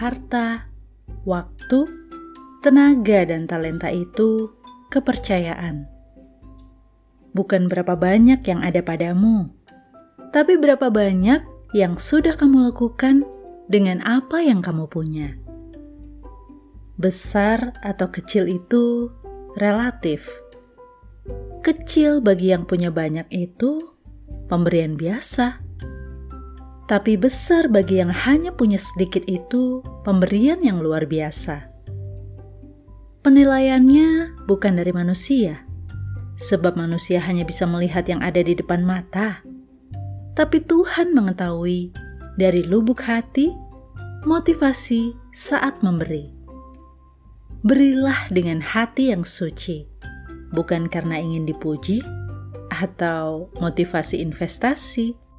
harta, waktu, tenaga, dan talenta itu kepercayaan. Bukan berapa banyak yang ada padamu, tapi berapa banyak yang sudah kamu lakukan dengan apa yang kamu punya. Besar atau kecil itu relatif. Kecil bagi yang punya banyak itu pemberian biasa. Tapi besar bagi yang hanya punya sedikit itu pemberian yang luar biasa. Penilaiannya bukan dari manusia, sebab manusia hanya bisa melihat yang ada di depan mata. Tapi Tuhan mengetahui dari lubuk hati motivasi saat memberi berilah dengan hati yang suci, bukan karena ingin dipuji atau motivasi investasi.